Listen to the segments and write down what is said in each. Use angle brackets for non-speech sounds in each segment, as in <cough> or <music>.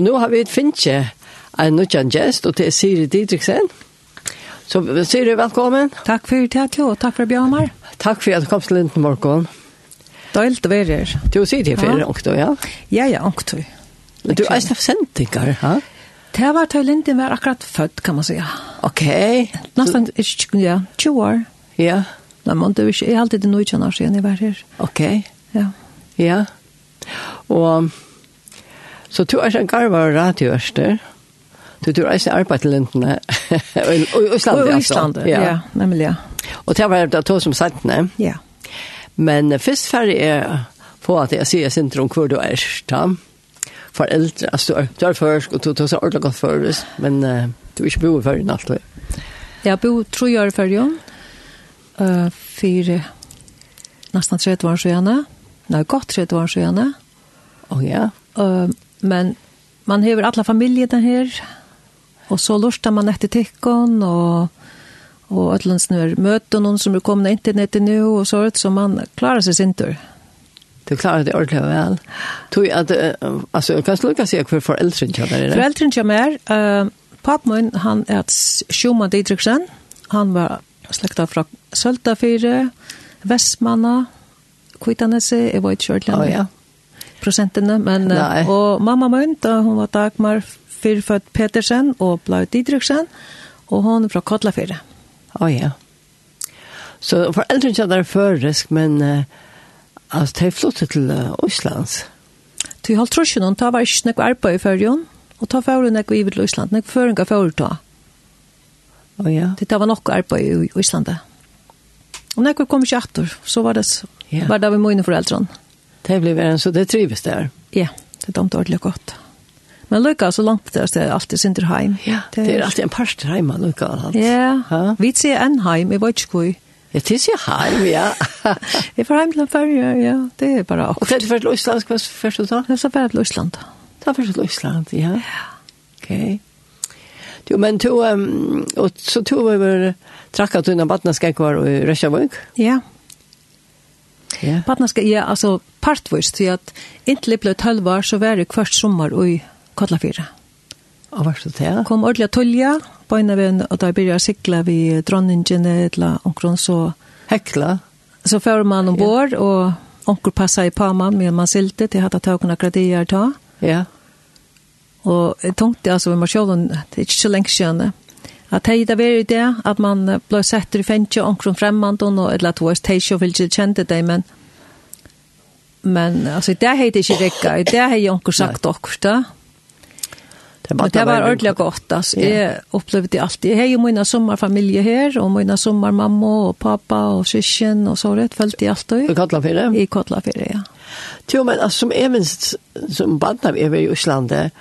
Og nå har vi et finnkje en nødjan gjest, og det er Siri Didriksen. Så Siri, velkommen. Takk for det, og takk for Bjørnar. Takk for at du kom til Linden Lindenborgån. Døylt å være her. Du sier det for ångtøy, ja? Ja, ja, ångtøy. Men du er snart sendinger, ha? Det var til Linden var akkurat født, kan man si. Ok. Nesten, ja, 20 år. Ja. Nei, men det er ikke, jeg er alltid nødjan år siden jeg var her. Ok. Ja. Ja. Og... Så du er en garva og radioørster. Du du er arbeid til lintene. <laughs> Og Island, I Island, ja, nemlig, ja. Og det var det to som sagt, ne? Ja. Men først ferdig er på at jeg sier sindrom hvor du er, da. Foreldre, altså du er du er først, og du tar seg ordentlig godt først, men uh, du er ikke bo i først, alltid. Jeg bo tre år før, jo. Uh, fire, nesten 30 år siden. Nei, godt 30 år siden. Å oh, ja. Uh, Men man hever alla familjerna her, og så lustar man etter tikkon, og og ætlans nu er møte noen som er kommet internettet nå, og så, så man klarer seg sin tur. Du klarer det ordentlig vel. Tog at, uh, altså, kan du lukke seg for foreldren kommer? Foreldren kommer, uh, papmoen, han er Schumann Didriksen, han var slekta fra Søltafire, Vestmanna, Kvitanese, jeg var ikke ordentlig. Oh, ja prosentene, men, Nei. og mamma min, da hun var Dagmar Fyrfødt Petersen og Blau Didriksen, og hun er fra Kotlafire. Å oh, ja. Så foreldrene kjenner det førisk, men uh, altså, de flyttet til uh, Øslands. Til halvt ikke noen, tar var ikke noe arbeid i førjen, og tar førjen noe i Øsland, noe føringer fører ta. Å oh, ja. Det var noe arbeid i Øslandet. Og når jeg kom ikke etter, så var det, yeah. var det vi mine foreldrene det blir värre så det trivs där. Ja, det är inte ordentligt gott. Men Luka så långt där så är alltid sin hem. Ja, det är, alltid en parst hem Luka allt. Ja. ja. Vi ser en hem i Vojtskoj. Ja, det ser hem, ja. Jag får hem till en färg, ja. Det är bara också. Och det är först till Island, vad först du Det Jag sa bara till Det Ta först till Island, ja. Ja. Okej. Okay. Jo, men to, um, og så tog vi over trakket unna badneskekvar og Røsjavøk. Ja. Yeah. Ja. Partna ja, alltså partvis till att inte blev 12 år så var det hvert sommer i Kotlafyrra. Og hva er det där? Kom ordla tolja på en da att där å sikla vi Dronningen eller omkron så Hekla? Så får man ombord ja. och onkel passa i Pama med man silte till att ta kunna gradier ta. Ja. Och jeg tenkte, alltså vi må själva det är ikke så lenge siden, At hei det var det, at man ble sett i fengtje omkron fremmand, og eller at det var teisjo vil ikke kjente det, men men altså, det hei det ikke rikka, det hei omkring sagt okkur da. Det var, det var ordentlig godt, altså. Jeg opplevde det alltid. Jeg har jo mine sommerfamilie her, og mine sommermamma og pappa og syskjen og så rett, følte jeg alltid. I Kotlafire? I Kotlafire, ja. Jo, men altså, som jeg minst, som barn av jeg i Øslandet,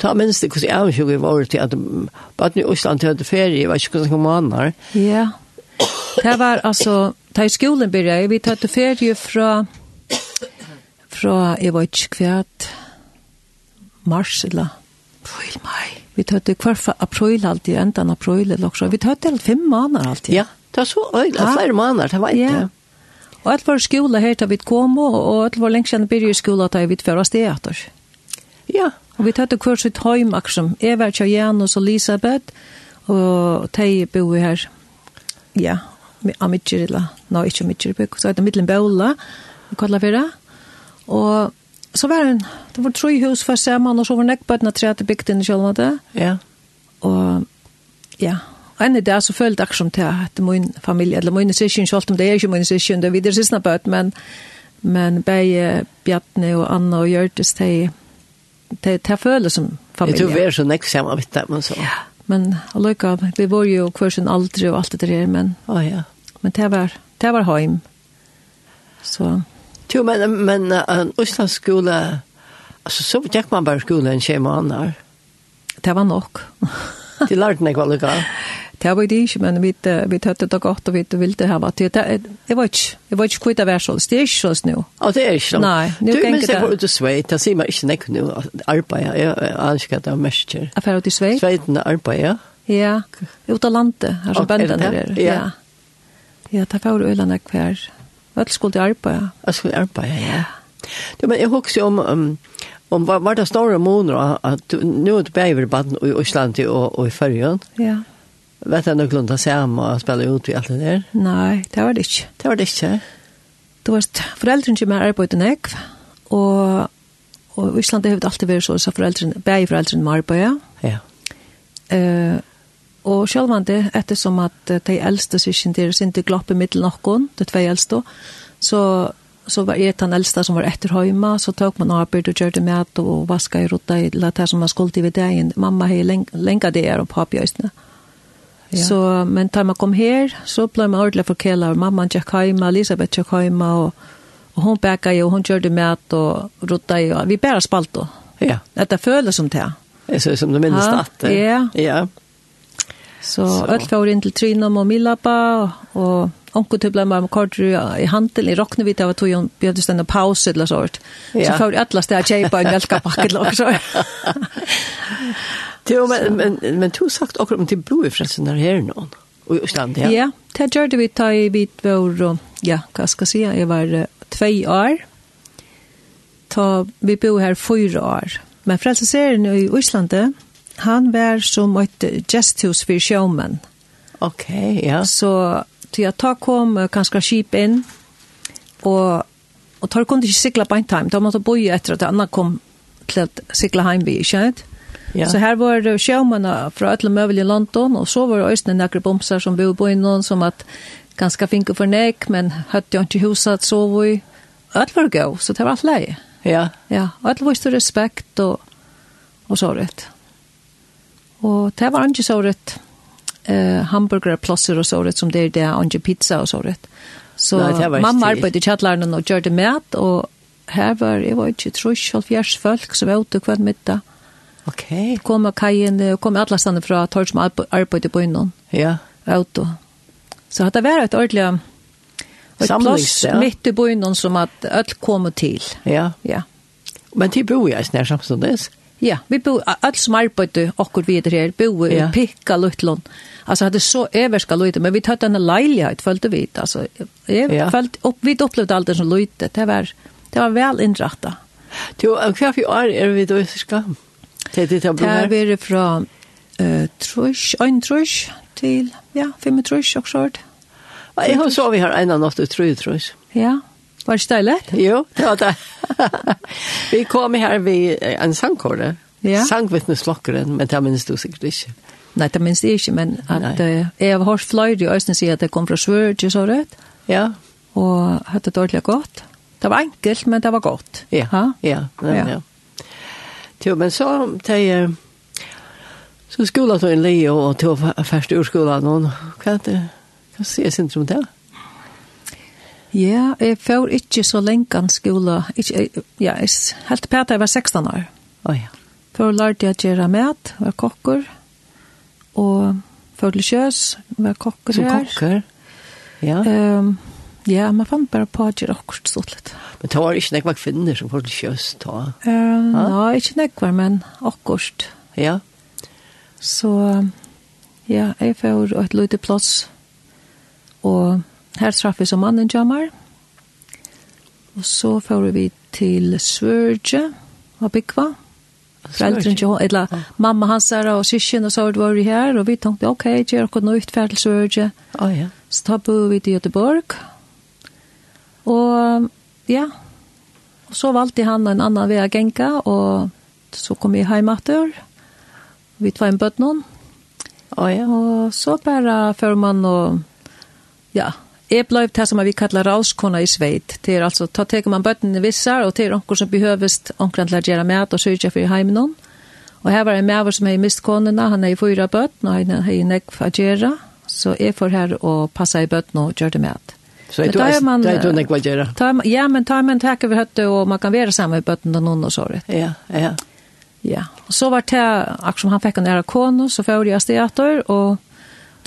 ta minst det hvordan hur jag avsjuk vi var till att bara nu Island hade ferie var ju några månader. Ja. Det var altså, da i skolan jeg, vi tatt till ferie fra, fra, jeg var ikke kvært, mars eller april mai. Vi tar det kvar för april alltid ändan april eller også, Vi tar det fem måneder alltid. Ja, det var så öjla flere måneder, det var ikke. Ja. Og alt var skole her til vi kom, og alt var lengst kjenne byrje skole til vi tverra stedet. Ja, Og vi tatt hver sitt heim, akkurat. Jeg var ikke Janus og Elisabeth, og de bor her, ja, av Midtjyrila, nå ikke Midtjyrila, så er det Midtjyrila Båla, kallet vi det. Og så var det, det var tre hus for sammen, og så var det ikke bare tre til bygden i kjølene. Ja. Og, ja, og en i det så følte jeg som til at min familie, eller min sysken, selv om det er ikke min sysken, det er videre sysken, men, men bare Bjartne og Anna og Gjørtes, de det det føles som familie. Jag tror vi är så nästa samma vet det men så. Ja, men alltså vi var ju kvar sen aldrig och allt det där men ja ja. Men det var det var hem. Så Jo, men, men en Østlands skole, altså så gikk man bare skole en tjej måneder. Det var nok. De lærte meg hva det. Det var det ikke, men vi, vi tøtte det godt, og vi ville ha vært det. det, var ikke, det var ikke kvitt av hver sånn. Det er ikke sånn nå. Ja, det er ikke sånn. Nei, nå kan ikke det. Du, men jeg var ute sveit, da sier man ikke nekk nå, arbeid, jeg aner ikke at det er mest. kjør. Jeg var ute sveit? Sveiten er arbeid, ja. Ja, ute av landet, her som bøndene er. Ja. Ja, det var ute nekk hver. Jeg skulle til arbeid. Jeg skulle til arbeid, ja. Du, men jeg husker om, um, om var, var det store måneder at nå er det bare i Baden og i Øsland og, og i Førjen. Ja. Vet du noe grunn til å se ham og spille ut i alt det der? Nei, det var det ikke. Det var det ikke? Det var foreldrene som er arbeidet nekv, og, og i Island har det alltid vært så, så foreldrene, begge foreldrene med arbeidet. Ja. Uh, og sjølvande, ettersom at de eldste syskene der sin ikke glopp i middel noen, de tve eldste, så så var det den eldste som var etter høyma, så tok man arbeid og gjør det med og vaska i rotta i det som man skulle til ved dagen. Mamma har lenge det her og papi østene. Ja. Så, men da man kom her, så ble man ordentlig forkjela, og mamma tjekk heima, Elisabeth tjekk heima, og, og hun bækka jo, hun gjør det med og rotta jo, vi bare spalt då. Ja. Dette føles som det. Jeg synes som det minnes at det. Ja. ja. Så, så. ølt får inn til Trinum og Milaba, og, og onko typ blev med kordru i handeln i rockne vi det var tog hon behövde stanna paus eller sånt. Så får alla stä chepa en ganska packet också. Jo men men men du sagt också om till blå i frälsen där här någon. Och stand här. Ja, det gjorde vi ta i bit vår ja, vad ska jag säga, jag var två år. Ta vi bo här fyra år. Men frälsaren i Island, han var som ett gesthus för sjömän. Okej, okay, ja. Så til at ta kom uh, kanskje skip inn, og, og tar kunne ikke sikla på en time, da måtte bo etter at andre kom til at sikla heim vi, ikke sant? Ja. Så her var det sjømannene fra alle møvel i London, og så var det også noen bomser som bodde på innom, som at ganske finke for nek, men hadde jo ikke huset, så vi, alt var gøy, så det var alt leie. Ja. Ja, alt viste respekt og, og så rett. Og det var ikke så rett eh hamburgerplatser och så det som det är där och pizza och så det. Så mamma arbetade i källaren och gjorde mat och här var det var inte trus och fjärs folk som var ute kvar middag. Okej. Okay. Kom och kajen och kom alla stanna från Torps som arbetade på innan. Ja. Auto. Så det var ett ordentligt ett plats ja. mitt i byn som att öll kom till. Ja. Ja. Men det bor jag snart samtidigt. Ja, vi bo alt som arbeidde okkur videre her, bo i ja. pikka luttlån. Altså, hadde så everska lute, men vi tatt en leilighet, følte vi, altså, jeg ja. følte, opp, vi opplevde alt det som lute, det var, det var vel innrattet. Jo, hva for år er vi da i Sørska? Det er det jeg blir Det er fra uh, trus, en trus til, ja, fem trus, og så. Jeg har så vi har en av natt og tru trus. Ja, ja. Var det steilet? Jo, det var det. vi kom her ved en sangkåre. Ja. Sangvittneslokkeren, men det minnes du sikkert ikke. Nei, det minns jeg ikke, men at, uh, jeg har hørt fløyre i Øystein sier at det kom fra Svørge, så rett. Ja. Og hadde det dårlig godt. Det var enkelt, men det var godt. Ja, ha? ja. ja, ja. ja. Jo, men så, det, så skolen tog en li og tog først ur skolen, og hva er det? Hva sier jeg sin om det? Ja. Ja, jeg får ikke så lenge en skole. Ikke, ja, jeg, helt på at jeg var 16 år. Å oh, ja. Før lærte jeg å gjøre mat, var kokker. Og før til kjøs, var kokker Som her. Som kokker? Ja. Um, ja, man fant bare på å gjøre akkurat stort litt. Men det var ikke nekva kvinner som får til kjøs ta? Uh, ha? ja, ikke nekvar, men akkurat. Ja. Så, ja, jeg får et lite plass. Og Her traff vi som mannen jammer. Og så får vi til Svørge og Bikva. Foreldren til henne, eller mamma hans er og syskjen og så var vi her, og vi tenkte, ok, gjør dere noe utferd til Svørge. Oh, ja. Så da bor vi til Göteborg. Og ja, og så valgte han en annan vei å Genka, og så kom vi hjem etter. Vi var en bøtt noen. Oh, ja. Og så bare før man og ja, Jeg ble det som vi kallar rauskona i sveit. Det er altså, ta teker man bøttene vissar, og det er onker som behøvest onkran til å gjøre mat og sørge for heimen noen. Og her var en maver som hei mist konena, han hei fyra bøtten, og han hei nekv å gjøre, så jeg får her og passa i bøtten og gjør det mat. Så er du nekv a gjøre? Ja, men ta man takk over høtte, og man kan være sammen i bøtten og noen og såret. Ja, ja. Ja, og så var det, akkurat som han fikk en ære kono, så fyrir jeg steator, og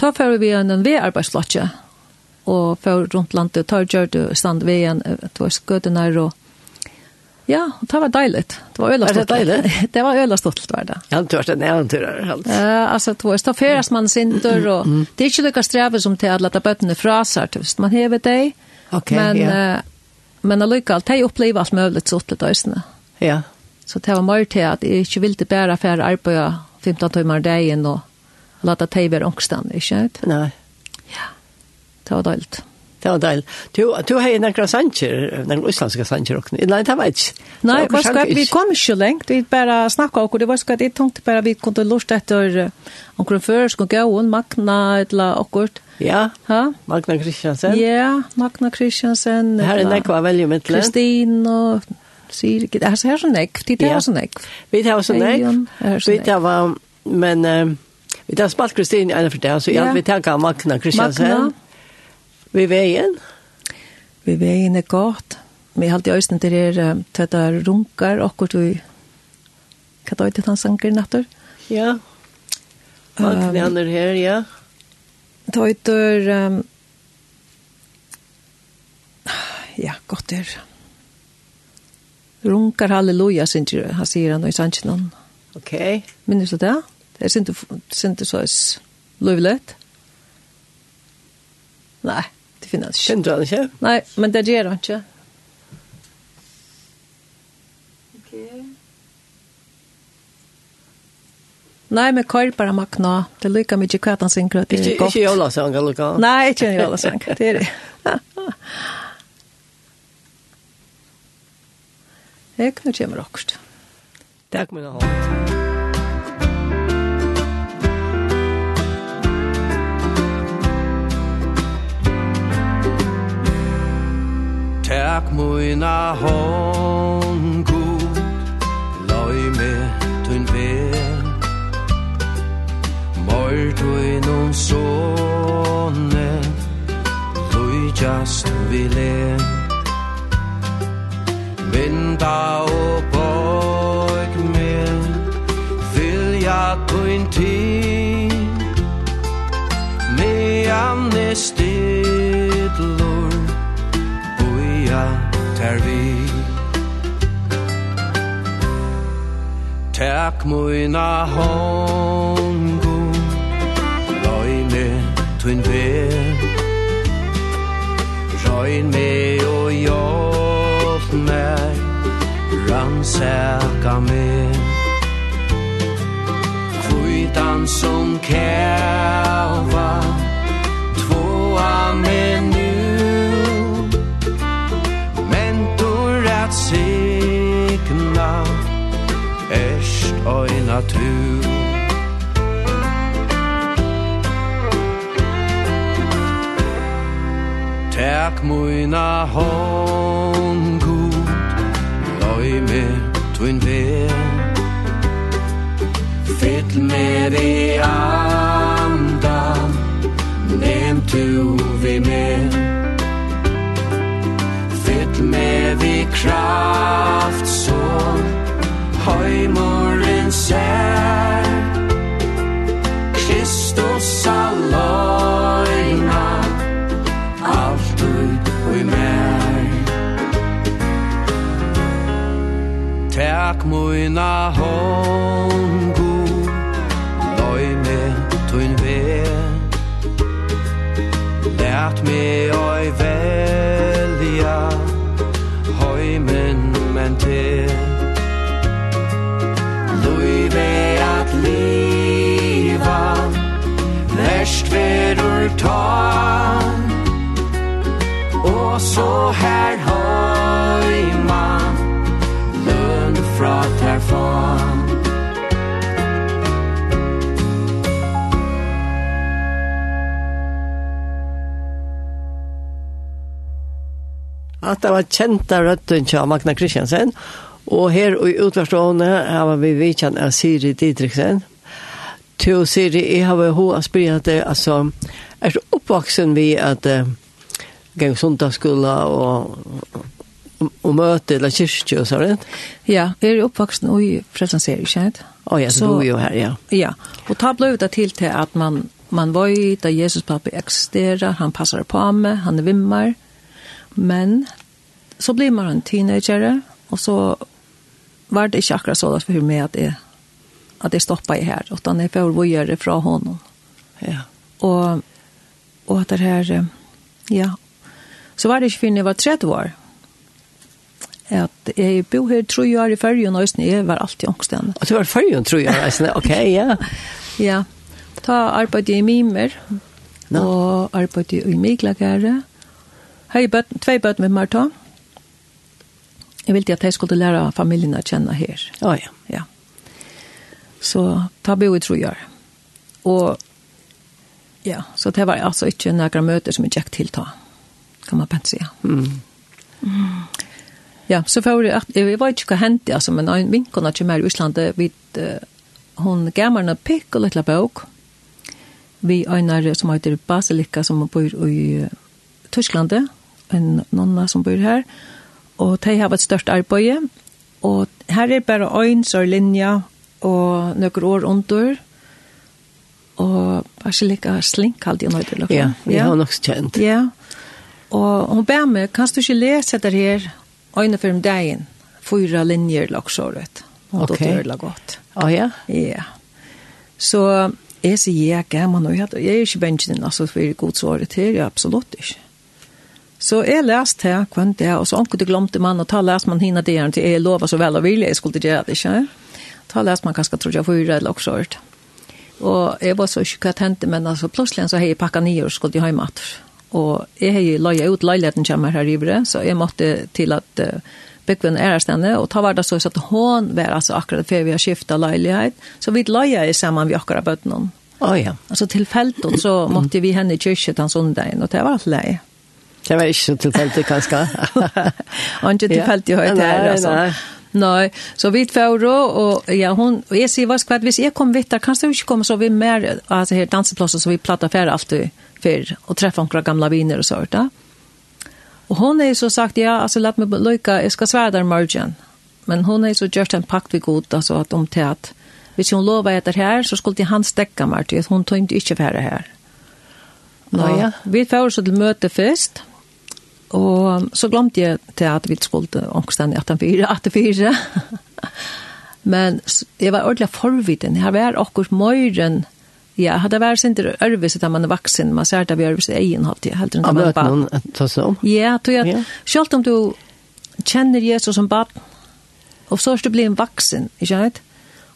ta fyrir vi en VR-arbeidslotje, og for rundt landet, tar gjør stand ved igjen, det var skøtene her og Ja, og <laughs> det var deiligt. Det var öla stolt. Det det var öla stolt var det. Ja, det var en äventyr allt. uh, altså, det var staffärs man sinter og det er ikke lika strevet som til at till bøttene fra seg hvis man hever deg Okej. men ja. men alltså allt det uppleva allt möjligt så åt det Ja. Så det var mer til at jeg ikke ville bare for arbeid 15 timer dagen og låta dig vara ångstan, inte? Nej det var dølt. Det var deilig. Du, du har en akkurat sanger, en islandske sanger også. Nei, det var ikke. Nei, vi kom ikke lengt. Vi bare snakket og det var ikke at jeg tenkte bare vi kunne lort etter omkring før, skulle gå og Magna eller akkurat. Ja, ha? Magna Kristiansen. Ja, Magna Kristiansen. Her er nekva veldig myndelig. Kristin og sier det er så her så nekv, det er så nekv. Vi tar så nekv, vi tar var, men... Uh, Vi tar spalt Kristin i ene for det, så ja. jeg vil tenke Magna Kristiansen. Magna, Vi veien? Vi veien er godt. Vi har alltid øyne til er til det runkar, akkurat vi hva da er det han sanger natter? Ja. Mange um, er her, ja. Ta um, ja, godt er... Runkar halleluja, synger han sier han og i sannsjonen. Ok. Minnes du det? Det er syntes så løyvlet. Nei. Det finnes ikke. Kjenner du han ikke? Nei, men det gjør han ikke. Okay. Nei, men kvar bara makna. Det lykker mye hva han synger. Det er godt. Ikke jølasang, eller hva? Nei, ikke en sang. Det er det. <laughs> Jeg kunne kjemmer akkurat. Takk, mine hånd. Takk. Tak moina hon Gud Løg me tun vær Møl du un sonne Lui just vi lær Vinda og bøk Vil Vilja tun in tid Me am Tak moina hongu Røyne tuin ver. Røyn me og hjelp meg Rannsaka me Kvitan som kæva Tvåa me kunna tro Tak moina hon god Loi me twin ve Fyll me di andan Nem tu vi me Fyll me di kraft så Høy mor sær Kristus alloina Alt ut ui mer Tak muina hongu Loi me tuin ve Lært me oi velja Hoi men men til først verur ta Og så her høyma Lønne fra terfan At det var kjenta røtten til Magna Kristiansen, og her i utvarstående har vi vidkjent av Siri Didriksen, till Siri jag har hur att det alltså är uppvuxen vi att gå söndagsskola och och möte eller kyrkje och så där. Ja, jag är uppvuxen i Frälsningsserien, känner jag. Ja, så du ju här, ja. Ja, och ta blev det till till att man man var ju där Jesus pappa existerar, han passar på mig, han är vimmar. Men så blir man en teenager och så var det inte akkurat så att för mig att det att jag stoppade här. Utan jeg får vågare fra honom. Ja. Og, og at det här, ja. Så var det ikke förrän jeg var 30 år. Att jag bor här tre år i färgen og jeg var alltid ångstende. Og du var färgen tror jeg, Okej, ok, ja. <laughs> ja. Ta arbetade i mimer. No. og arbetade i miglagare. Hei, tvei böt med Marta. Jag ville at jeg skulle lære familien å kjenne her. oh, ja. Så ta bo i trojar. Og ja, så det var altså ikke några møter som jeg gikk til ta, kan man pent säga. Mm. Ja, så får jeg, jeg vet ikke hva hendte, altså, men en vinkon er mer i Islandet, vid uh, hun gammel en pikk og litt bok. vi øyner som heter Basilika, som bor i Tyskland, en nonna som bor her, og de har ett størst arbeid, og her er bare øyn, så linja, og nøkker år under, og Angelica Slink hadde jeg nøyde. Ja, vi har nok kjent. Ja, og hun ber meg, kan du ikke lese det her, øyne for om dagen, fyra linjer laksåret. Og okay. det gjør godt. Å ja? Ja. Så jeg sier jeg ikke, man har jeg er ikke bensjen, altså for det godsåret her, ja, absolutt ikke. Så jeg leste her, kvendt det, og så omkring det glemte man, og ta leste man hinna det her, til jeg lover så vel og vilje, jeg skulle gjøre det, ikke? ta läs man kanske tror jag fyra eller också ort. Och jag var så sjuk att hände men alltså plötsligt så hej packa ner och skulle hem att. Och jag ju laja ut lägenheten kommer här i bre så jag måste till att uh, Bekven är stände och ta vardag så att hon var alltså akkurat för vi har skiftat leilighet, så vi laja i samman vi akkurat bötnon. Oh, ja. Alltså tillfälligt så <clears throat> måste vi henne i kyrkan den söndagen och det var alt leie. Det var ikke så tilfeldig, kanskje. <laughs> Og ikke tilfeldig høyt her, altså. Nei, så vi får og ja hon och jag ser vad skvatt hvis jeg kom vittar kan du ikke komma så vi mer altså her danseplasser så vi plattar fer alltid för og treffer några gamla viner og sånt da. Og hon er så sagt ja altså lat mig lycka jeg skal svære der margin. Men hon er så just en pakt vi god altså at om til at hvis hun lovar etter her så skulle han stäcka mig till hon tog inte inte fer her. Nei, ja. vi får så till möte först. Og så glemte jeg til at vi skulle ångstene i 18-4. <laughs> Men jeg var ordentlig forviden. Jeg var akkurat møyren. Ja, hadde vært sin til Ørvis da man er vaksen. Man ser det vi Ørvis egen halvtid. Helt rundt man bare... noen et ta seg om? Ja, tror jeg. Yeah. Selv om du kjenner Jesus som barn, og så er du blir en vaksen, ikke sant?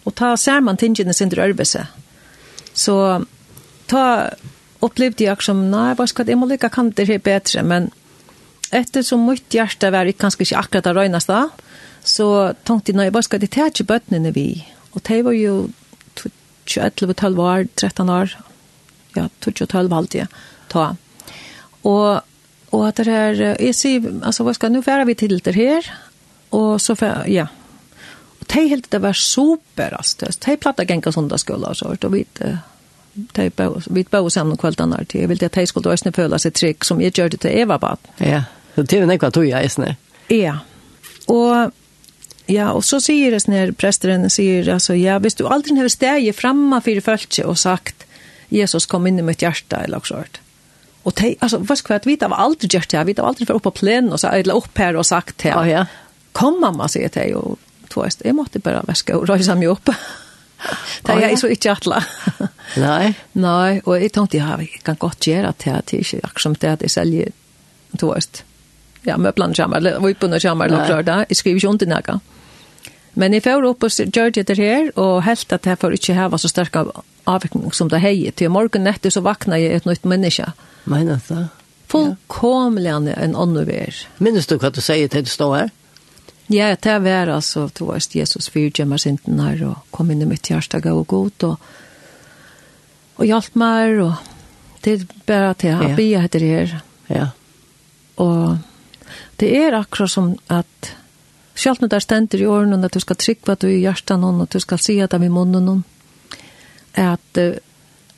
Og ta ser man tingene sin til Ørvis. Så ta opplevde jeg som, nei, hva skal jeg må lykke kan det her bedre, men etter Eftersom mitt hjerte var ikke kanskje ikke akkurat det röjnaste, så tenkte jeg, nei, vad skal det ta ikke bøttene vi? Og det var jo 21, 12 år, 13 år, ja, 12 halvt ta. Og, og at det här, jeg sier, altså, hva skal, nå färra vi til det her, og så fär, ja, og det helt det var super altså, Det platta gänga söndagsskola och så og vi vi bo sammen om kvällarna till. Jag ville att de skulle åsne føla sig trygg som jag det till Eva bad. Ja. Så det är nekva tog jag är snär. Ja. Och ja, och så säger det när prästeren säger alltså ja, visst du aldrig har stäge framma för fölke och sagt Jesus kom in i mitt hjärta eller också sånt. Och te, alltså vad ska jag veta vad aldrig gjort jag har aldrig för upp på plen och så eller upp här och sagt här. Ja, ja. Kom mamma säger till och tvåst. Jag måste bara väska och rösa mig upp. Det är så inte alla. Nej. Nej, och jag tänkte jag kan gott göra det här till jag som det att jag säljer tvåst ja, møblene kommer, eller vipene kommer, eller klart det. Jeg skriver ikke ondt i nægget. Men jeg får opp og gjør det etter her, og helt at jeg får ikke hava så sterk avvikning som det heier. Til morgen etter så vakna jeg et nytt menneske. Mener du det? Fullkomlig ja. en annen vær. Minnes du hva du sier til du står her? Ja, det er vær, altså, du var Jesus fyrt hjemme sinten her, og kom inn i mitt hjerte, gav og god, og, og hjalp meg, og det er bare til å be etter her. Ja. Og Det er akkurat som at selv når det stender i årene, at du skal trykke at du er i hjertet noen, at du skal si at det er i munnen hon, at uh,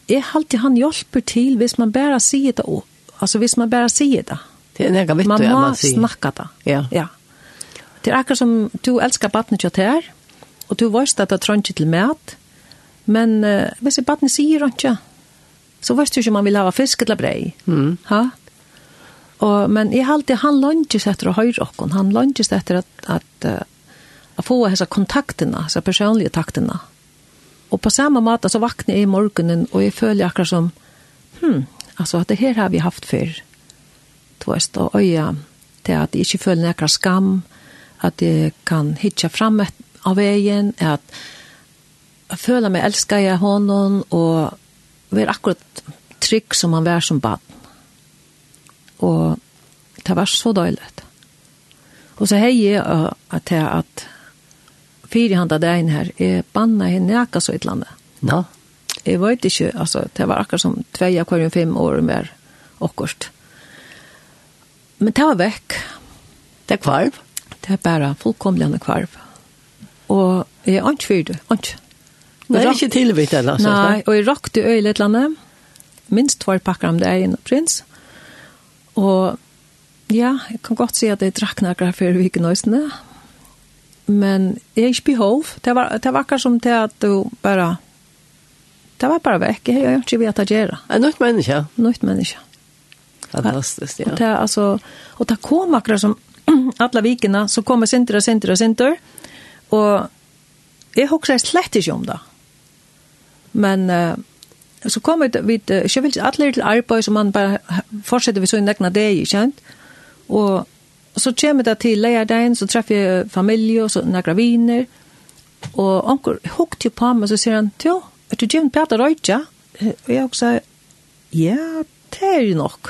jeg alltid han hjelper til hvis man bare sier det, og, altså hvis man bare sier det. Det er nega vittu, man må ja, man snakka det. Ja. ja. Det er akkurat som du elsker badnet jo til her, og du vet at det trønner til mat, men uh, hvis badnet sier det ikke, så vet du ikke om man vil ha fisk eller brei. Mm. Ha? Og, men jeg halte han lønges etter å høre okken, han lønges etter at, at, at få disse kontaktene, disse personlige taktene. Og på samme måte så vakner jeg i morgenen, og jeg føler akkurat som, hm, altså at det her har vi haft før. Du vet, og øya, det at jeg ikke føler noen skam, at jeg kan hitja fram et, av veien, at jeg føler meg elsker jeg hånden, og være akkurat trygg som man var som bad og det var så døylig. Og så hei jeg at jeg at fire handa dagen her, jeg banna henne akka så i landet. Nå? Jeg vet ikke, altså, det var akkurat som tvei av akvarium fem år mer akkurat. Men det var vekk. Det er kvarv? Det er bare fullkomlig kvarv. Og jeg er ikke fyrt, ikke. Nei, ikke tilvitt eller? Nei, og jeg rakte øyelig et eller annet. Minst tvær pakker om det er en prins. Og ja, jeg kan godt si at jeg drakk nærkere før vi ikke nøysene, men jeg er ikke behov. Det var, det var akkurat som til at du bare, det var bare vekk. Jeg har ikke vet å gjøre. Er nøyt menneske? Nøyt menneske. Fantastisk, ja. Og det, altså, og det kom akkurat som <clears throat> alle vikene, så kom jeg sinter og sinter og sinter, og jeg husker slett ikke om det. Men, uh, så kommer det vid jag vill alla till arbete som man bara fortsätter vi så en det dag, känt. Och så kommer det till lärdagen så träffar jag familj och så några viner. Och onkel hukte till på mig så säger han, "Jo, är du Jim Peter Reuter?" Och jag också, "Ja, det är ju nog."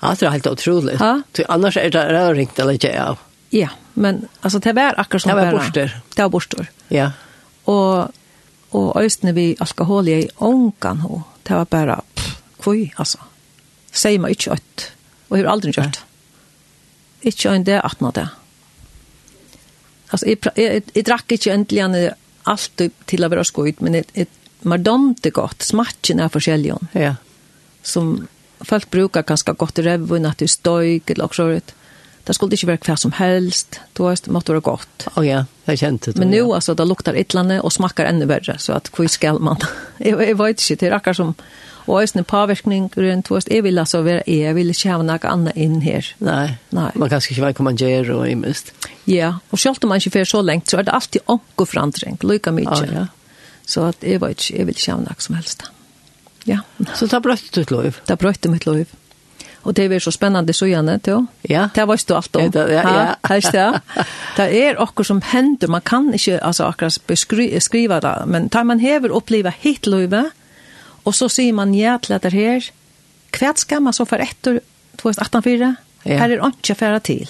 Ja, det är helt otroligt. Ja? Annars är det rörigt eller inte ja. Ja, men alltså det var akkurat som det var borster. Det var borster. Ja. Och och östne vi alkohol i onkan ho det var bara pff, kvøy, altså. Sier meg ikke øtt, og jeg har aldri gjort. Ikke en det, at nå det. Altså, jeg, jeg, jeg, jeg drakk ikke endelig enn alt til å være skoet, men jeg, jeg, man domte godt, Smatchen er forskjellig. Ja. Som folk brukar ganska gott i revvun, at det er støyk, eller noe sånt det skulle ikke være hva som helst, det var måtte være godt. Å oh, ja, det kjente det. Men nå, ja. altså, det lukter et eller annet og smakker enda bedre, så at hvor skal man? jeg, <laughs> jeg vet ikke, det er akkurat som, og jeg snitt påvirkning rundt, og jeg vil altså være, jeg vil ikke ha noe annet inn her. Nei, Nei. man kan ikke være kommandjer og i mist. Ja, og selv om man ikke får så lengt, så er det alltid ånke forandring, lykke mye. Oh, ja. Så at jeg vet ikke, jeg vil ikke ha noe som helst. Ja. Så det har brøttet ditt liv? Det har brøttet mitt liv. Og det er så spennende så gjerne, til Ja. Det var du alt om. Ja, ja. ja. Helst det. Det er okkur som hender, man kan ikke altså, akkurat beskri, beskriva det, men tar man hever oppleva hitt løyve, og så sier man ja til at det her, hva skal man så for etter 2018-4? Ja. Her er ikke færre til.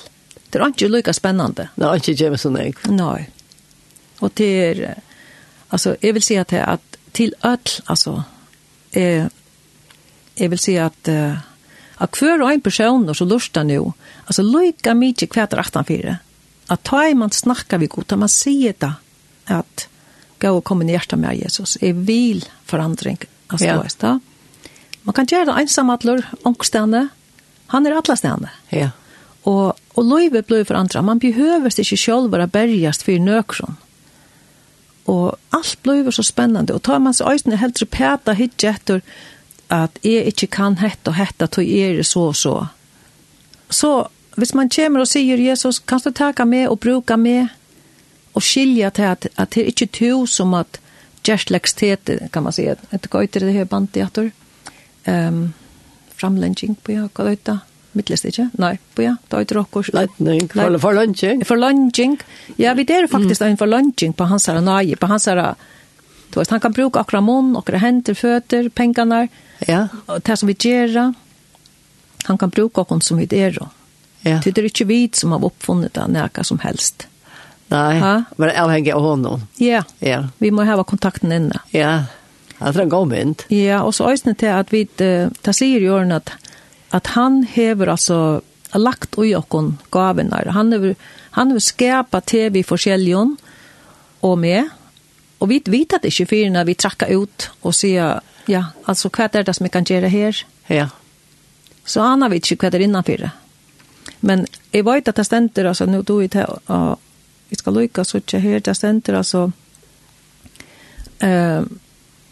Det er ikke lykka spennende. Det er ikke gjemme sånn jeg. Nei. Og det er, altså, jeg vil si at, at til ødel, altså, eh, jeg vil si at, uh, at hver og en person som lurer nå, altså lykke mye er 18-4, at ta i man snakker vi godt, at man sier det, at gå og komme i hjertet med Jesus, er vil forandring, altså ja. det Man kan gjøre det ensam at ångstene, han er alle stene. Ja. Og, og løyve blir forandret, man behøver ikke selv være bergast for nøkron. Og alt blir så spennende, og tar man seg øyne helt repeta hit etter, at jeg ikke kan hette og hette, tog er så og så. Så hvis man kommer og sier, Jesus, kan du taka med og bruka med, og skilja til at, at det er ikke to som at gjerstlegstete, kan man si, et gøyter det her bandteater, um, framlenging på ja, hva det Mittlest ikke? Nei, på ja, da er det okkur. Leitning, for, for lunging. For lunging. Ja, vi der faktisk mm. en for lunging på hans her nøye, på hans her, du vet, han kan bruke akkurat munn, akkurat henter, føtter, pengene, Ja. Og det som vi gjør, han kan bruke oss som vi gjør. Ja. Det er ikke vi som har oppfunnet det, noe som helst. Nei, ha? men avhengig av honom. Ja, ja. vi må ha kontakten inne. Ja, det er en god mynd. Ja, og så øyne til at vi, det sier jo at, at han hever altså lagt ui okkon gavinar. Han hever, han hever skapa TV forskjellion og med, og vi vet at det ikke fyrir når vi trakka ut og sier Ja, alltså hva er det som vi kan gjøre här? Ja. Så aner vi ikke hva det er innanför. Men jeg vet att det ständer, alltså nu då är til här, vi ska lykke så inte här, det stender, alltså eh,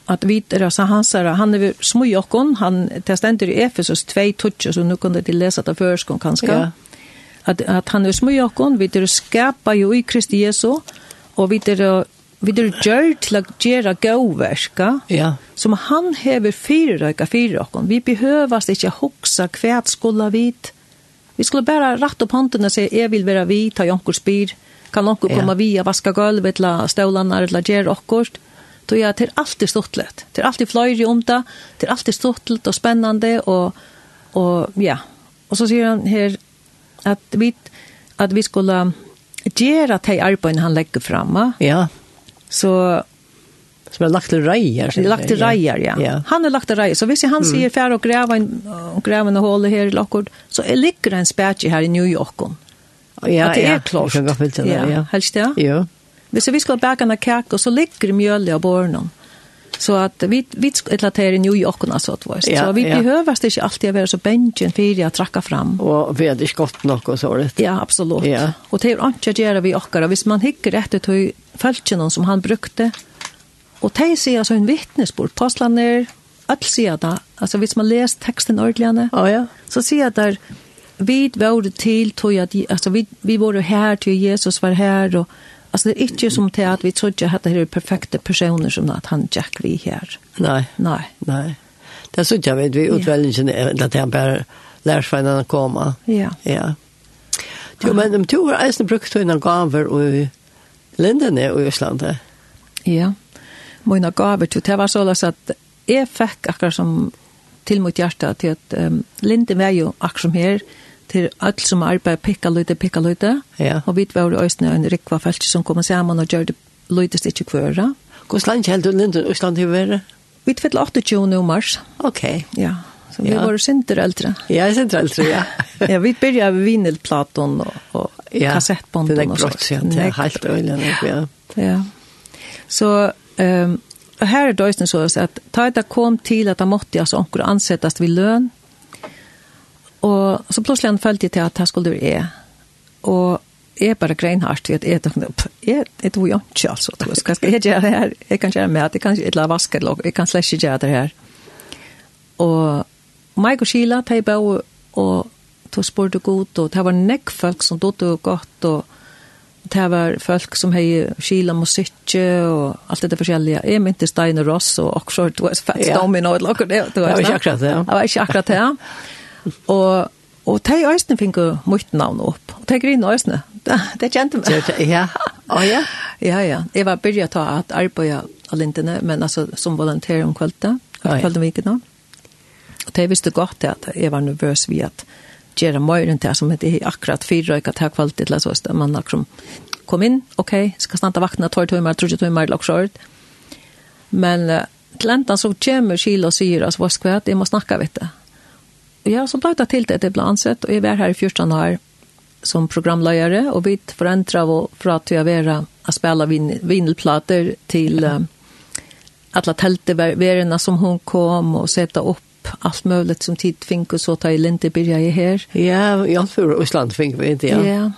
att vi är alltså han säger, han är småjocken, han det ständer i Efesus 2, 2, så nu kunde de läsa det förskon kanske. Ja. Att, att han är småjocken, vi er skapa ju i Kristi Jesu, och vi er vi er gjør til å gjøre gåverska ja. som han hever fyrrøyka fyrir okkon. Vi behøvast ikkje hoksa hva skulle vit. Vi skulle bara ratta opp hånden og si, jeg vil være vi, ta jonkur spyr, kan jonkur ja. komme via vaska gulvet eller stålarna eller gjøre okkort. Så ja, det är alltid stortlet. Det är alltid fløyre om det, det är alltid stortlet och spännande och, och ja. och så säger han her att vi, att vi skulle göra de arbeten han lägger fram Ja, ja Så som är lagt till rejer. Det är lagt till rejer, ja. ja. Han är lagt till rejer. Så hvis han mm. säger färre och gräva en, och gräva en hål här i Lockwood, så är ligger en spärke här i New York. Ja, att det är klart. Jag kan gå till det, ja. ja. Helst det? Ja. Hvis vi skal baka en kake, så ligger mjölja av borgen. Så att vi vi ett i New York och så att vi Ja, så vi ja. behöver det inte alltid vara så bänken för att tracka fram. Och vi hade skott nog och så det. Ja, absolut. Ja. Och det är inte att göra vi och Hvis man hickar rätt ut falskene som han brukte. Og de sier altså en vittnesbord, påslander, alt sier det. Altså hvis man leser teksten ordentlig, oh, ja. så sier det der, vi var til, tog at, altså vi, vi var her til Jesus var her, og Alltså det är inte som til att vi trodde att det är perfekta personer som att han Jack vi här. Nej. Nej. Nej. Det så jeg vet vi utväljen yeah. att han bare lærer seg når när kommer. Ja. Ja. Jo, men de to är eisen brukt henne gaver och lindene i Øslandet. Ja, Mina gaver til det var så at jeg fikk akkurat som til mot hjerte til at um, linden var jo akkurat som her til alt som arbeider pikka løyde, pikka løyde. Ja. Og vi var i Østene en rikva felt som kom sammen og gjør det løydes ikke kvøra. Hvordan land helt du linden i Øsland til å? Vi fikk 28. mars. Ok. Ja. Så vi ja. var sinter äldre. Ja, jag synder äldre, ja. <laughs> ja, vi började med vinylplaton och, och ja, kassettbanden. Det är brott, ja. Det är helt öjligen, ja. Ja. Så um, här är det så att ta Taita kom till att han måtte alltså omkring ansättas vid lön. Och så plötsligt han följde till att här skulle du är. Och är bara greinhardt vet är det är det ju inte alltså då ska jag göra det här jag kan göra med det kanske ett la vaska eller jag kan släcka göra det här och Mike og Sheila, de bøy og tog spurte godt, og det var nekk folk som dødde godt, og det var folk som hei Sheila musikk, og alt det forskjellige. Jeg mynte Steiner Ross, og også du var fett Ja. stommen, og lakker det. Det var ikke akkurat det. Det var ikke akkurat det, Og Og de øyne fikk mye navn opp. Og de grine øyne, det, det kjente meg. ja, oh, ja. ja, ja. Jeg var begynt å ta at arbeid av lintene, men altså som volontær om kvalitet, kvalitet om vikene. Og det visste godt at jeg var nervøs ved at gjøre møyren det som heter akkurat fyra, ikke at her kvalitet, eller så, at man liksom kom inn, ok, skal snart vakna, tår tøymer, tår tøymer, eller så, men uh, til enda så kommer Kila og sier, altså, hva skal jeg, jeg må snakke, vet det. Og ja, så ble det til det, det ble ansett, og jeg var her i 14 år, som programløyere, og vi forandret og fra til å være å spille vin, vinylplater til uh, alla telteværene som hon kom och sätta upp allt möjligt som tid fink och så ta i inte börja i här. Ja, i allt för Island fink vi inte, ja. Ja.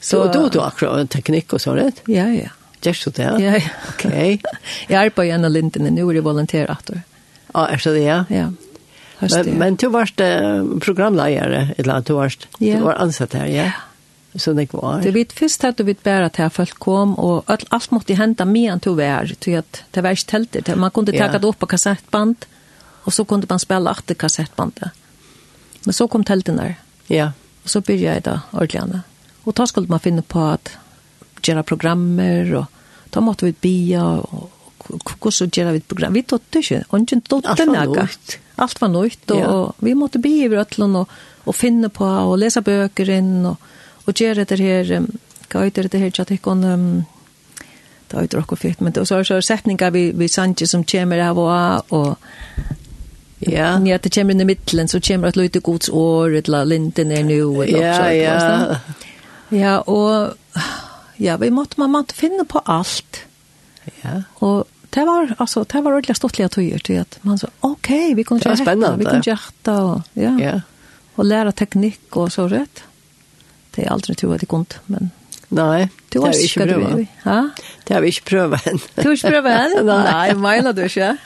Så, då då akkurat en teknik och så rätt? Ja, ja. Just det. Ja, ja. Okej. Jag är på Janna Linden nu är det volontärartor. Ja, är så det ja. Ja. Men, men du varst uh, programledare eller du varst ja. du var ansatt här, ja. Så det var. Det vet först hade vi bara att här folk kom och allt allt måste hända mer än vär, att det var inte tältet. Man kunde ta det upp på kassettband. Och så kunde man spela åtta kassettbandet. Men så kom tälten där. Ja. Och så började jag då ordentligt. Och då skulle man finna på att göra programmer och då måste vi bia och hur så göra vi ett program. Vi tog inte, och inte tog det något. Allt var nytt och, ja. och vi måste bia över Rötland och, och finna på och läsa böcker in och, och göra det här, um, vad heter det här, jag tycker om, um, det har ju inte råkat men det var så här sättningar vi, vi sanger som kommer av och, och Ja. Ja, det kommer i mittlen, så kommer et lite gods år, et la linten är nu, et ja, ja. Ja, och ja, vi måste man måste finna på allt. Ja. Och det var, alltså det var ordentlig stortlige tøyer till att man så, ok, vi kunne gjøre det, vi kunde gjøre det, og, ja. ja. Och lära teknik och så rätt. Det är aldrig tror at det kunde, men Nei, det har vi ikke prøvd. Det har vi ikke prøvd enn. Du har ikke prøvd enn? <laughs> Nei, mener du ikke? <laughs>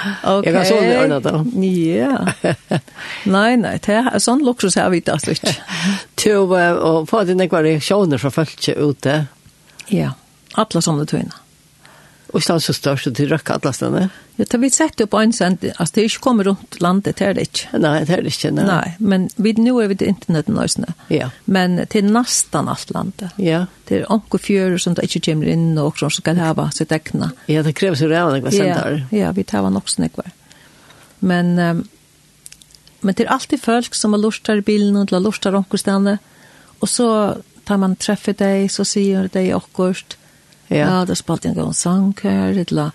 Okay. Jeg kan sånn det ordnet da. Ja. Nei, nei, det er sånn luksus jeg vet at ikke. <laughs> Til å få dine reaksjoner fra folk ute. Ja, alle sånne tøyene. Och stans så störst och tillröka alla ställen. Jag tar vi sett upp en sen, alltså det är inte kommer runt landet, det är det inte. Nej, det är det inte. Nej, nej men vid nu är vi till internet nästan. Ja. Men till nästan allt landet. Ja. Det är onko fjör som det inte kommer in och som ska ha sitt äckna. Ja, det krävs ju redan några center. Ja, ja, vi tar han också några. Men um, men det är alltid folk som har lustar i bilen och lustar onko ställen. Och så tar man träffar dig så säger dig också Ja, ja det spalt en gang sang her, et eller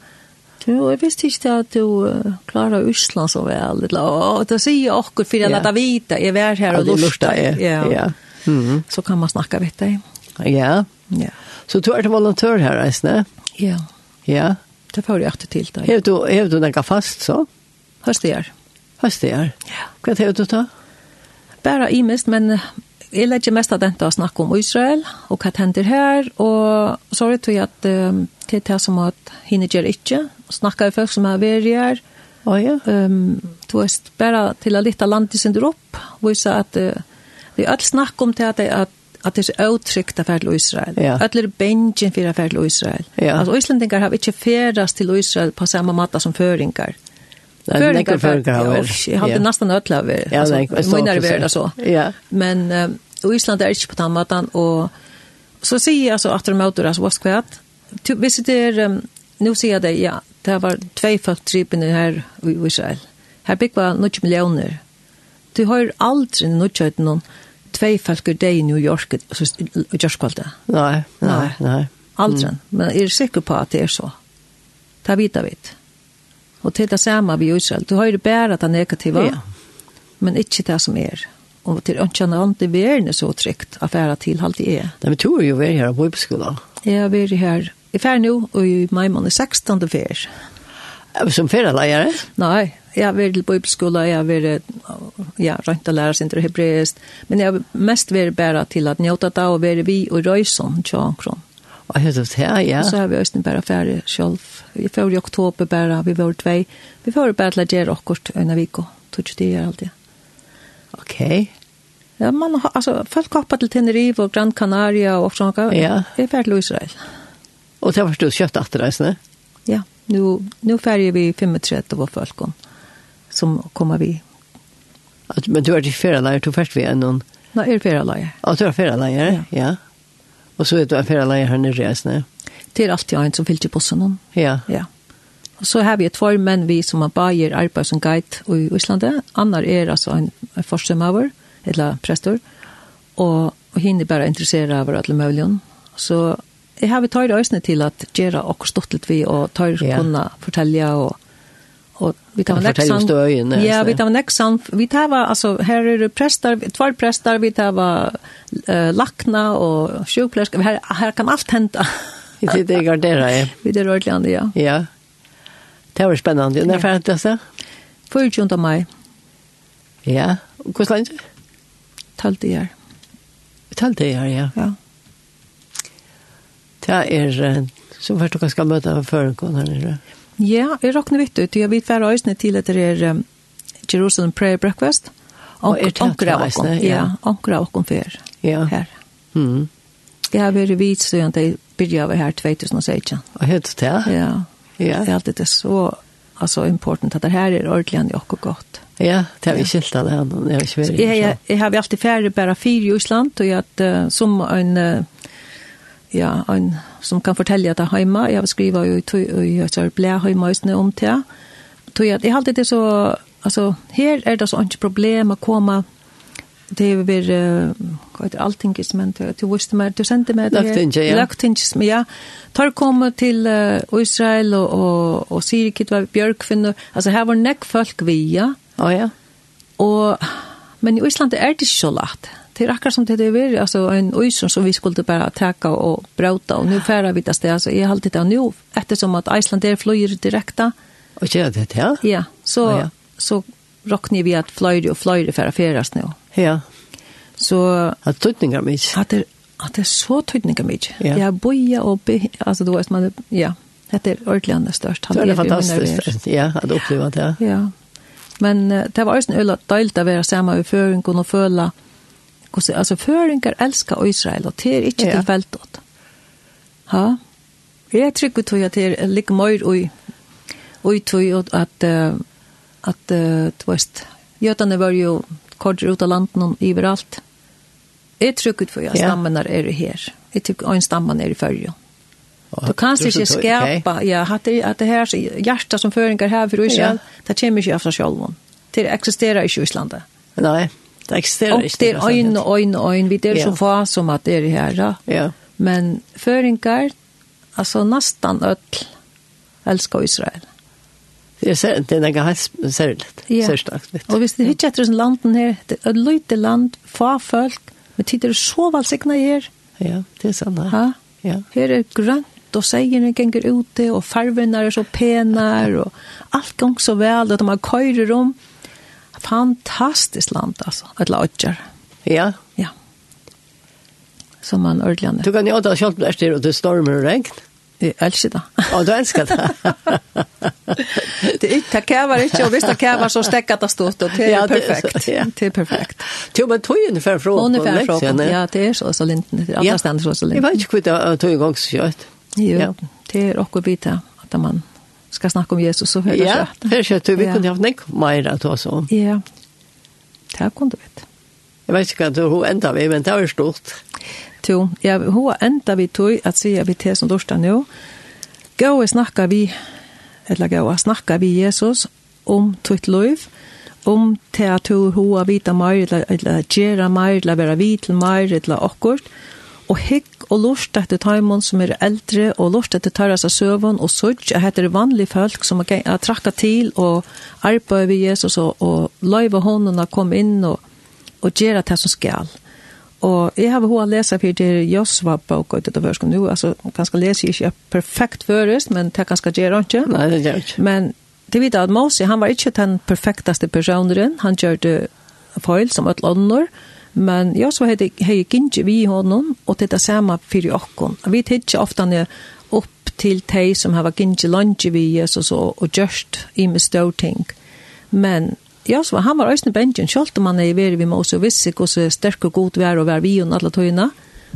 Du, jeg visste ikke at du uh, klarer Østland så vel. Et eller Og Det sier jeg akkurat for jeg ja. lette vite. Jeg er her og lurte. Ja, ja. Mm -hmm. Så kan man snakke vidt deg. Ja. ja. Så du er til volontør her, Eisne? Ja. Ja. Det får jeg alltid til deg. Hev du, hev du nekka fast, så? Høst det gjør. Høst det gjør. Ja. Hva er det du tar? Bare imest, men jeg legger mest av dette å snakke om Israel, og hva hender her, og så er det til at um, det er det som at henne gjør ikke, snakker folk som er veri her, og ja, um, du er bare til å lytte landet sin opp, og vise at uh, det er alt snakk om det at det at at det er uttrykt av til Israel. Ja. Alle er bengen for affær til Israel. Ja. Altså, Islandinger har ikke ferdast til Israel på samme måte som føringer. Det har näkar för haver. Jag hade nästan ötla över. Ja, nej, mina värden så. Ja. Men um, Island er ikke på den måten, og så sier jeg altså, at de åter alltså vad ska jag? Typ visst det nå sier jeg det ja, det var två folk tripen her i Israel. Her big var noen millioner. Du har aldri något kött någon två folk det i New York så just kvalt. Nej, nej, nej. Aldrig. Men jeg er sikker på at det er så. Ta vita vitt. Og til det samme vi i Israel. Du har jo bare det negativa, ja. men ikke det som er. Og til ønskjene om det verden er så trygt å være til alt det er. Nei, men du er jo vært her på Ibskola. Ja, vi er her. I fer nå, og i mai måned 16. fer. Som ferieleier? Nei, jeg har vært på Ibskola, jeg har vært ja, rønt å lære sin til hebreisk. Men jeg har mest vært bare til at njøte da og være vi og røysen tjankron. Og hur det här, ja. Og så har vi også bare færre selv. Vi får i oktober bare, vi var tvei. Vi får bara till att göra åkort en vecka. Tog ikke det gjør allt det. Okej. Ja, man har, altså, folk hoppar til Tenerife og Gran Canaria og sånn. Ja. Vi är färdig till Israel. Och det var du kött efter det, Ja, nu, nu färger vi 35 av folk som kommer vi. Men du är till färdig, du färdig vi än någon? Nej, är färdig. Ja, du är färdig, ja. ja. Och så vet du att förra lägger henne resne. Det er alltid en som fyller i bussen. Ja. Ja. Och så har vi et två män vi som har bajer arbeid som guide i Island. Annar är alltså en, en förstemaver eller prästor. Och, henne hinner bara intressera av alle möjliga. Så jeg har vi tar det øsne til at gjøre og stått litt vi, og tar ja. kunne fortelle og Och vi tar nästa sam... Ja, vi tar nästa sam... vi tar alltså här är det präster, tvær präster, vi tar uh, lackna och sjukpläsk. Här här kan allt hända. det det går där. Vi det rör land ja. Ja. Det var spännande. När färdigt det så? För 20 maj. Ja. Hur länge? Talt det här. Talt det här ja. Ja. Det är så vart du ska möta förrän här nere. Ja. Ja, jeg råkner vidt ut. Jeg vet hver øyne til etter er um, Jerusalem Prayer Breakfast. Og er tanker av åkken. Ja, anker av åkken før. Ja. Her. Mm. Jeg har vært vidt siden jeg begynte her 2016. Og helt til? Ja. Ja. Det er alltid det så altså, important at det her er ordentlig ordentligt och godt. Ja, det har vi skilt av det här. Jeg jag, jag har alltid färre bara fyra i Island og och jag, som en Uh, ja, en, som kan fortelle at det er hjemme. Jeg har skrivet jo i et blæ hjemme om det. Tøy, jeg, jeg har alltid det så, altså, her er det så ikke problem å komme. Det er vi vad heter allting som inte till Westmer du sände med det Löktinge ja Löktinge ja. Tar kom til uh, Israel og, og, och Syrikit var Björkfinn altså her var nekk folk via. Ja ja. Og men i Island er det ikke så lagt det är akkurat som det är värre alltså en öjson som vi skulle bara täcka och bråta och nu färra vi det stället så är alltid det nu eftersom att Island är flyger direkta och gör det ja? Ja så ja, ja. så rocknar vi att flyger och flyger för affäras nu ja. Så att tutningar mig att det att det är så tutningar mig ja. jag boja och be, alltså då är man ja det är ordentligt störst det är fantastiskt ja att uppleva det ja, ja. Men uh, det var også en øyla deilt å være sammen i føringen og føle hvordan, altså, føringar elskar Israel, og det er ikke ja. tilfeltet. Ha? Jeg trykker tog at det er like mye og og tog at uh, at uh, du vet, jøtene var jo kortere ut av landet og overalt. Jeg trykker for at ja. stammen er her. Jeg tykker at stammen er i følge. Du kan ikke skapa, ja, at det, at det her hjertet som føringer her for Israel, det kommer ikke av seg selv. Det eksisterer ikke i Islandet. Nei. Det eksisterer ikke. Og det er øyn og øyn og øyn. Vi er så få som at det er her. Ja. Men føringer, altså nesten ødel, elsker Israel. Det er, det er noe helt særlig. Ja. Og hvis det ikke etter sånn landen her, det er et lite land, få folk, men tid er så valgsikna her. Ja, det er sånn. Ja. Ha? ja. Her er grønt, og seierne ganger ute, og farvene er så penar, og alt gang så vel, og de har køyrer om. Ja fantastiskt land alltså, att lodger. Ja. Ja. Som man ordlande. Du kan ju åta själv där styr och det stormar och regn. Jeg elsker det. Og du elsker det. <laughs> det är inte kävar ikke, og hvis det kävar så stekker det stått og det er är perfekt. Det er perfekt. Jo, men tog ungefär från ungefär från. Ja, det er så så linten. det er Alla ständer så så linten. Jag vet inte hur det tog igång så kött. Jo, ja. det er också vita at man skal snakke om Jesus så hör jag rätt. Ja, här kör vi kunde ha haft nick mer att oss om. Ja. det kunne du vi. Jag vet inte vad hur ända vi men det är stort. Jo, ja, hur enda vi tog at sier vi til som dorsdag nå. Gå og snakke vi eller gå og snakke vi Jesus om tvitt liv om til at hun har vita mer, eller gjøre mer, eller være vitel mer, eller akkurat, og hikk og lort etter taimon som er eldre, og lort etter tørres av søvn, og sutt, jeg heter vanlige folk som er, er trakka til, og arbeid ved Jesus, og, og løyve hånden å komme inn, og, og gjøre det som skal. Og jeg har hva å lese for det Josva bok, og det først nå, altså, kanskje lese jeg ikke perfekt først, men det kanskje gjør han ikke. Nei, det gjør ikke. Men det vet at Mose, han var ikke den perfektaste personen, han gjør det feil som et lønner, og Men jag så hei hej kinje vi honom och det samme för okkon. Vi tidsi ofta när upp til tei som har gynnsi lunge vi så og, og just i med stoting. Men Ja, så han var ösnen om han er i veri vi måste og hur så sterk og god vær og vær vi og alla tojna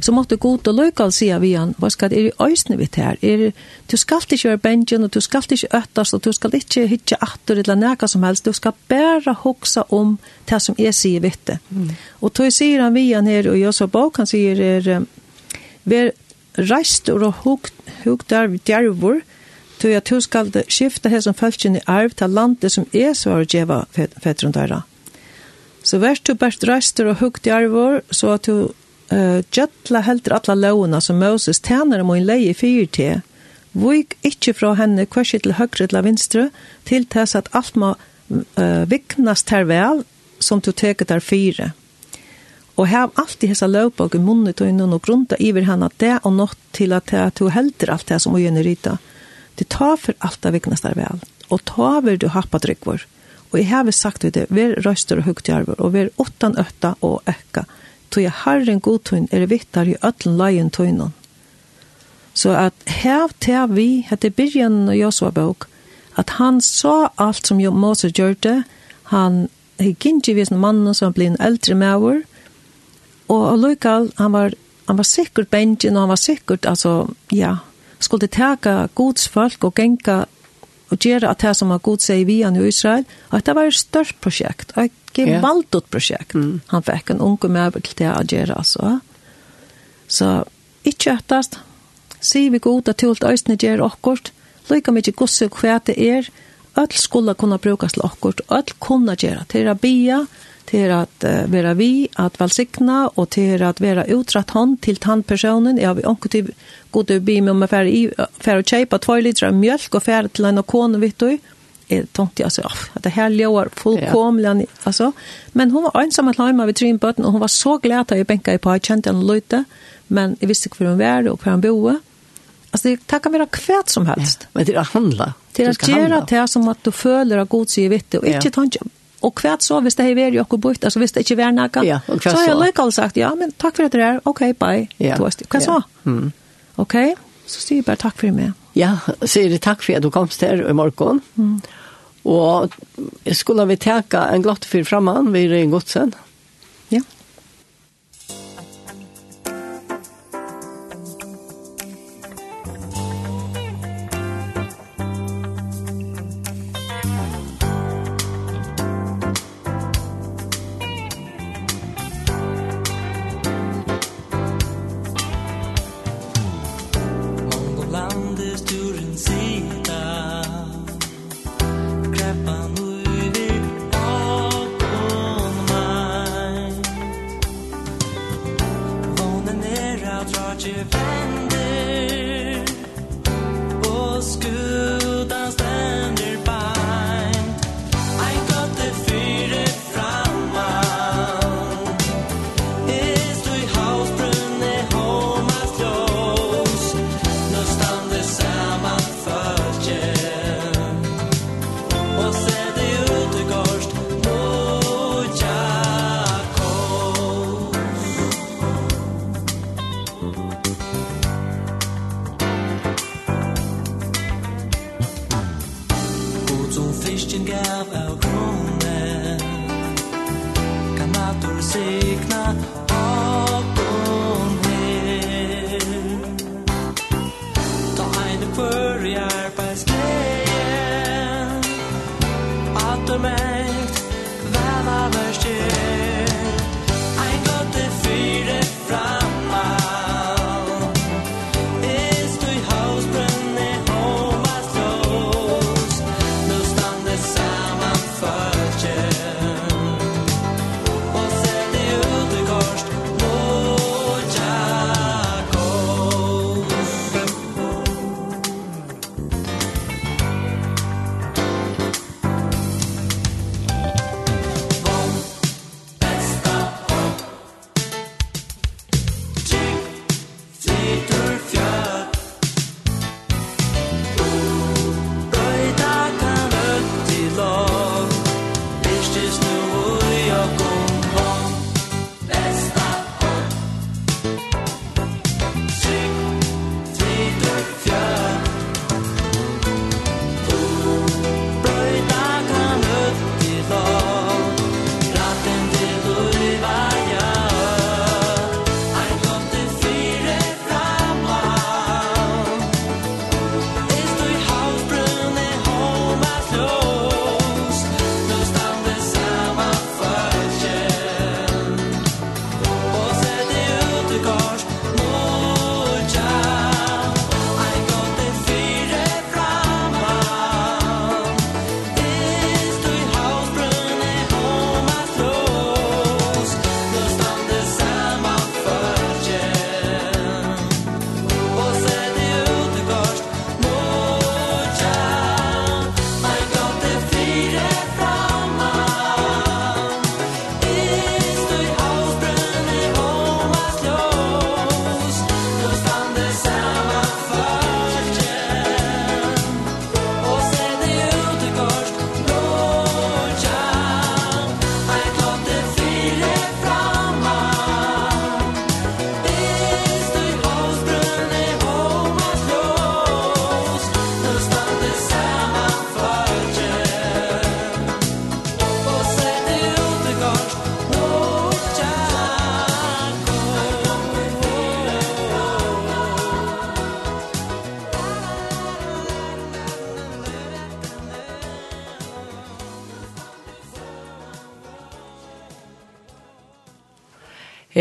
så måtte god og løykal sige vi han, hva skal er i øysene vi her? Er, du skal ikke gjøre benjen, og du skal ikke øttast, og du skal ikke hitje atter eller næka som helst, du skal bare hoksa om det som jeg sier vitte. Mm. Og tog sier han vi han her, og jeg så bak, han sier er, ver reist og hok, hok der djervor, tog at du skal skifte her som følgen i arv til landet som er svar og djeva fedrundara. Så vær du bært reist og i djervor, så at du uh, Gjøtla heldur alla lovene som Moses tæner om en leie fyr til. Vik ikkje fra henne kvarsi til høyre til vinstre, til tess at alt må uh, viknas ter vel, som du teker der fyre. Og hev alltid hessa lovbog i munnet og innan og grunta iver henne det og nått til at du heldur alt det som hun gjerne rita. Det tar for alt det viknas der vel, og ta vil du happa drikvor. Og jeg har sagt det, vi røster og hugtjarver, og vi er åttan øtta og ekka tog jeg herren god er vittar i øtlen leien tøynen. Så at hev til vi, hette byrjan og Josua bok, at han sa alt som Mose gjørte, han gikk vis en mann som ble en eldre maver, og allukal, han var, han var sikkert bengen, og han var sikkert, altså, ja, skulle teka gods folk og genka og gjøre at det som har god seg i vian i Israel, at det var et størst prosjekt, et gevaldot prosjekt. Mm. Han fikk en unge med til det å gjøre, altså. Så, ikke ettast, sier vi god at tult øyne gjør akkurat, lykke mye gosse og hva det er, øll skulle kunne brukes til akkurat, øll kunne gjøre, til å bia, til at uh, være vi, at velsigna, og til at være utratt hånd til tannpersonen. Jeg har ikke til god å bli med om å fære i, færre kjøpe två liter av mjölk og fære til en kone, vet du. Jeg tenkte, altså, oh, at det her ljøer fullkomlig, ja. altså. Men hun var ensam at hjemme ved Trinbøten, og hun var så glad at jeg benket på, jeg kjente henne løyte, men jeg visste ikke hvor hun var og hvor hun boede. Altså, det kan være kvært som helst. Ja, men det är att handla. Det är att göra det som at du føler at god sier i vitt och inte ja. tänka Og kvært så, hvis det har vært jo bort, altså hvis det ikke var noe, ja, så har jeg løkalt sagt, ja, men takk for at dere er, ok, bye, ja. du er Hva så? Mm. Ok, så sier jeg bare takk for meg. Ja, sier jeg takk for at du kom her i morgen. Mm. Og skulle vi teka en glatt fyr framan, vi er i godsen. Mm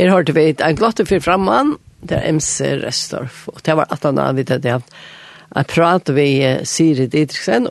her hørte vi en glotte for framman, det er MC Restorff, og det var at han hadde hatt. En prat ved Siri Didriksen,